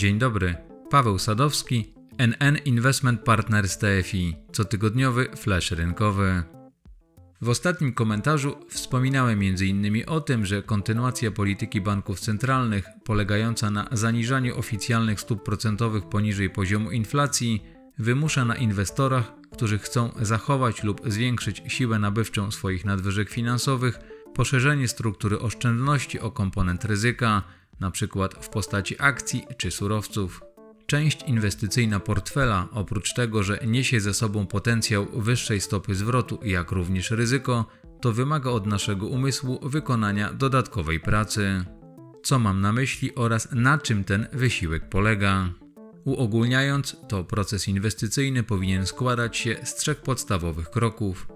Dzień dobry, Paweł Sadowski, NN Investment Partners TFI, cotygodniowy flash rynkowy. W ostatnim komentarzu wspominałem m.in. o tym, że kontynuacja polityki banków centralnych, polegająca na zaniżaniu oficjalnych stóp procentowych poniżej poziomu inflacji, wymusza na inwestorach, którzy chcą zachować lub zwiększyć siłę nabywczą swoich nadwyżek finansowych, poszerzenie struktury oszczędności o komponent ryzyka, np. w postaci akcji czy surowców. Część inwestycyjna portfela, oprócz tego, że niesie ze sobą potencjał wyższej stopy zwrotu, jak również ryzyko, to wymaga od naszego umysłu wykonania dodatkowej pracy. Co mam na myśli oraz na czym ten wysiłek polega? Uogólniając, to proces inwestycyjny powinien składać się z trzech podstawowych kroków.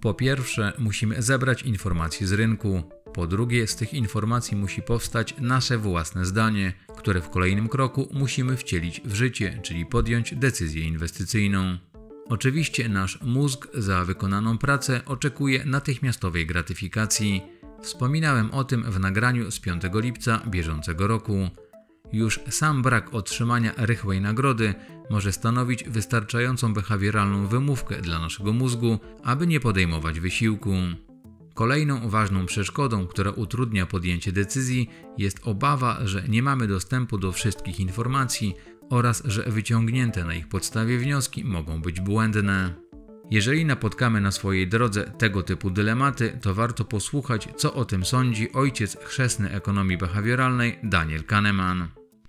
Po pierwsze, musimy zebrać informacje z rynku. Po drugie, z tych informacji musi powstać nasze własne zdanie, które w kolejnym kroku musimy wcielić w życie, czyli podjąć decyzję inwestycyjną. Oczywiście nasz mózg za wykonaną pracę oczekuje natychmiastowej gratyfikacji. Wspominałem o tym w nagraniu z 5 lipca bieżącego roku. Już sam brak otrzymania rychłej nagrody może stanowić wystarczającą behawioralną wymówkę dla naszego mózgu, aby nie podejmować wysiłku. Kolejną ważną przeszkodą, która utrudnia podjęcie decyzji, jest obawa, że nie mamy dostępu do wszystkich informacji oraz że wyciągnięte na ich podstawie wnioski mogą być błędne. Jeżeli napotkamy na swojej drodze tego typu dylematy, to warto posłuchać, co o tym sądzi ojciec chrzestny ekonomii behawioralnej Daniel Kahneman.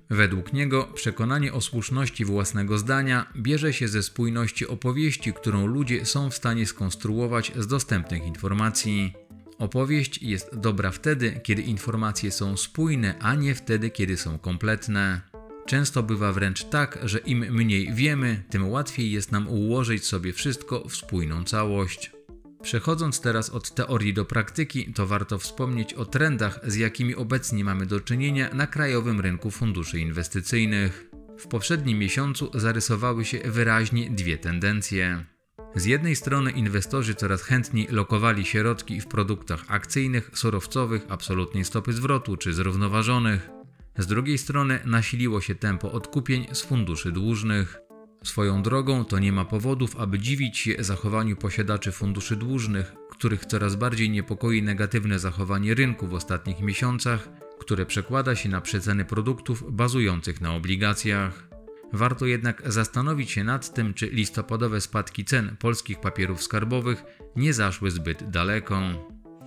Według niego przekonanie o słuszności własnego zdania bierze się ze spójności opowieści, którą ludzie są w stanie skonstruować z dostępnych informacji. Opowieść jest dobra wtedy, kiedy informacje są spójne, a nie wtedy, kiedy są kompletne. Często bywa wręcz tak, że im mniej wiemy, tym łatwiej jest nam ułożyć sobie wszystko w spójną całość. Przechodząc teraz od teorii do praktyki, to warto wspomnieć o trendach, z jakimi obecnie mamy do czynienia na krajowym rynku funduszy inwestycyjnych. W poprzednim miesiącu zarysowały się wyraźnie dwie tendencje. Z jednej strony inwestorzy coraz chętniej lokowali środki w produktach akcyjnych, surowcowych, absolutnej stopy zwrotu czy zrównoważonych. Z drugiej strony nasiliło się tempo odkupień z funduszy dłużnych. Swoją drogą to nie ma powodów, aby dziwić się zachowaniu posiadaczy funduszy dłużnych, których coraz bardziej niepokoi negatywne zachowanie rynku w ostatnich miesiącach, które przekłada się na przeceny produktów bazujących na obligacjach. Warto jednak zastanowić się nad tym, czy listopadowe spadki cen polskich papierów skarbowych nie zaszły zbyt daleko.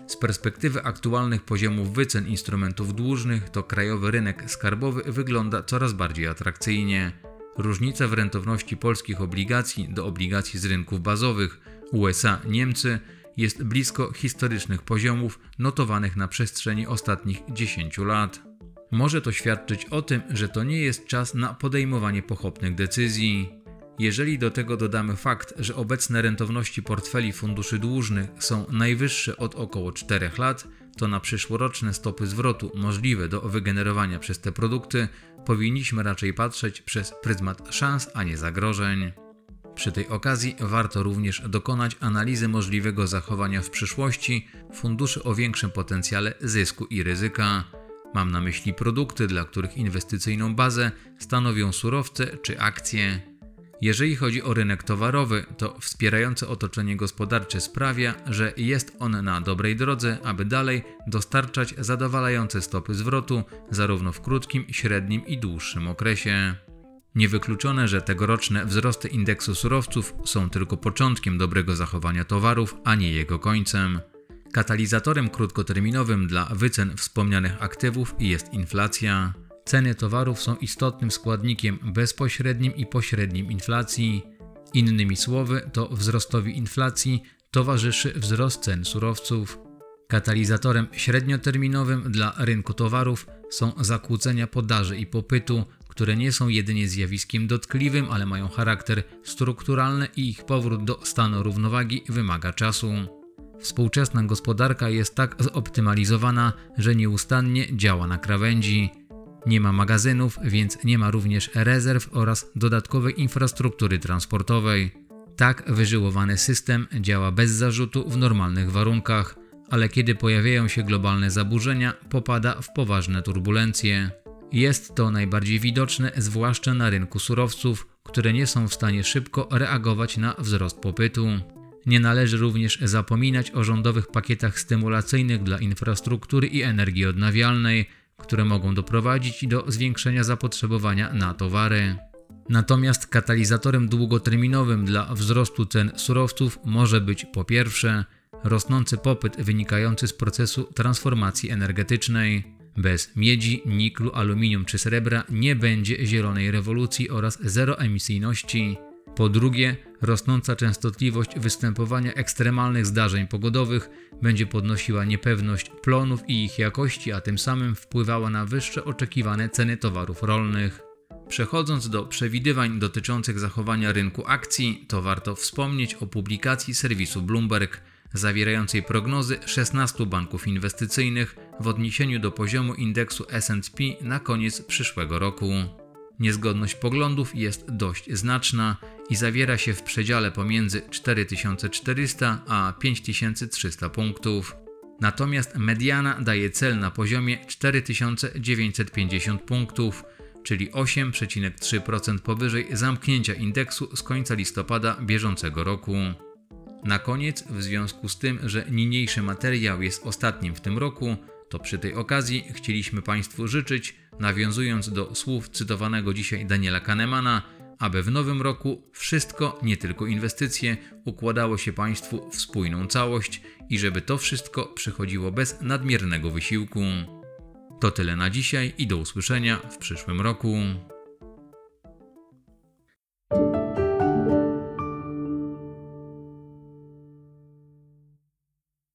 Z perspektywy aktualnych poziomów wycen instrumentów dłużnych, to krajowy rynek skarbowy wygląda coraz bardziej atrakcyjnie. Różnica w rentowności polskich obligacji do obligacji z rynków bazowych USA, Niemcy jest blisko historycznych poziomów notowanych na przestrzeni ostatnich 10 lat. Może to świadczyć o tym, że to nie jest czas na podejmowanie pochopnych decyzji. Jeżeli do tego dodamy fakt, że obecne rentowności portfeli funduszy dłużnych są najwyższe od około 4 lat, to na przyszłoroczne stopy zwrotu możliwe do wygenerowania przez te produkty powinniśmy raczej patrzeć przez pryzmat szans, a nie zagrożeń. Przy tej okazji warto również dokonać analizy możliwego zachowania w przyszłości funduszy o większym potencjale zysku i ryzyka. Mam na myśli produkty, dla których inwestycyjną bazę stanowią surowce czy akcje. Jeżeli chodzi o rynek towarowy, to wspierające otoczenie gospodarcze sprawia, że jest on na dobrej drodze, aby dalej dostarczać zadowalające stopy zwrotu, zarówno w krótkim, średnim i dłuższym okresie. Niewykluczone, że tegoroczne wzrosty indeksu surowców są tylko początkiem dobrego zachowania towarów, a nie jego końcem. Katalizatorem krótkoterminowym dla wycen wspomnianych aktywów jest inflacja. Ceny towarów są istotnym składnikiem bezpośrednim i pośrednim inflacji. Innymi słowy, to wzrostowi inflacji towarzyszy wzrost cen surowców. Katalizatorem średnioterminowym dla rynku towarów są zakłócenia podaży i popytu, które nie są jedynie zjawiskiem dotkliwym, ale mają charakter strukturalny i ich powrót do stanu równowagi wymaga czasu. Współczesna gospodarka jest tak zoptymalizowana, że nieustannie działa na krawędzi. Nie ma magazynów, więc nie ma również rezerw oraz dodatkowej infrastruktury transportowej. Tak wyżyłowany system działa bez zarzutu w normalnych warunkach, ale kiedy pojawiają się globalne zaburzenia, popada w poważne turbulencje. Jest to najbardziej widoczne zwłaszcza na rynku surowców, które nie są w stanie szybko reagować na wzrost popytu. Nie należy również zapominać o rządowych pakietach stymulacyjnych dla infrastruktury i energii odnawialnej, które mogą doprowadzić do zwiększenia zapotrzebowania na towary. Natomiast katalizatorem długoterminowym dla wzrostu cen surowców może być po pierwsze rosnący popyt wynikający z procesu transformacji energetycznej. Bez miedzi, niklu, aluminium czy srebra nie będzie zielonej rewolucji oraz zeroemisyjności. Po drugie, rosnąca częstotliwość występowania ekstremalnych zdarzeń pogodowych będzie podnosiła niepewność plonów i ich jakości, a tym samym wpływała na wyższe oczekiwane ceny towarów rolnych. Przechodząc do przewidywań dotyczących zachowania rynku akcji, to warto wspomnieć o publikacji serwisu Bloomberg zawierającej prognozy 16 banków inwestycyjnych w odniesieniu do poziomu indeksu SP na koniec przyszłego roku. Niezgodność poglądów jest dość znaczna i zawiera się w przedziale pomiędzy 4400 a 5300 punktów. Natomiast mediana daje cel na poziomie 4950 punktów, czyli 8,3% powyżej zamknięcia indeksu z końca listopada bieżącego roku. Na koniec, w związku z tym, że niniejszy materiał jest ostatnim w tym roku, to przy tej okazji chcieliśmy Państwu życzyć, nawiązując do słów cytowanego dzisiaj Daniela Kahnemana, aby w nowym roku wszystko, nie tylko inwestycje, układało się Państwu w spójną całość i żeby to wszystko przychodziło bez nadmiernego wysiłku. To tyle na dzisiaj i do usłyszenia w przyszłym roku.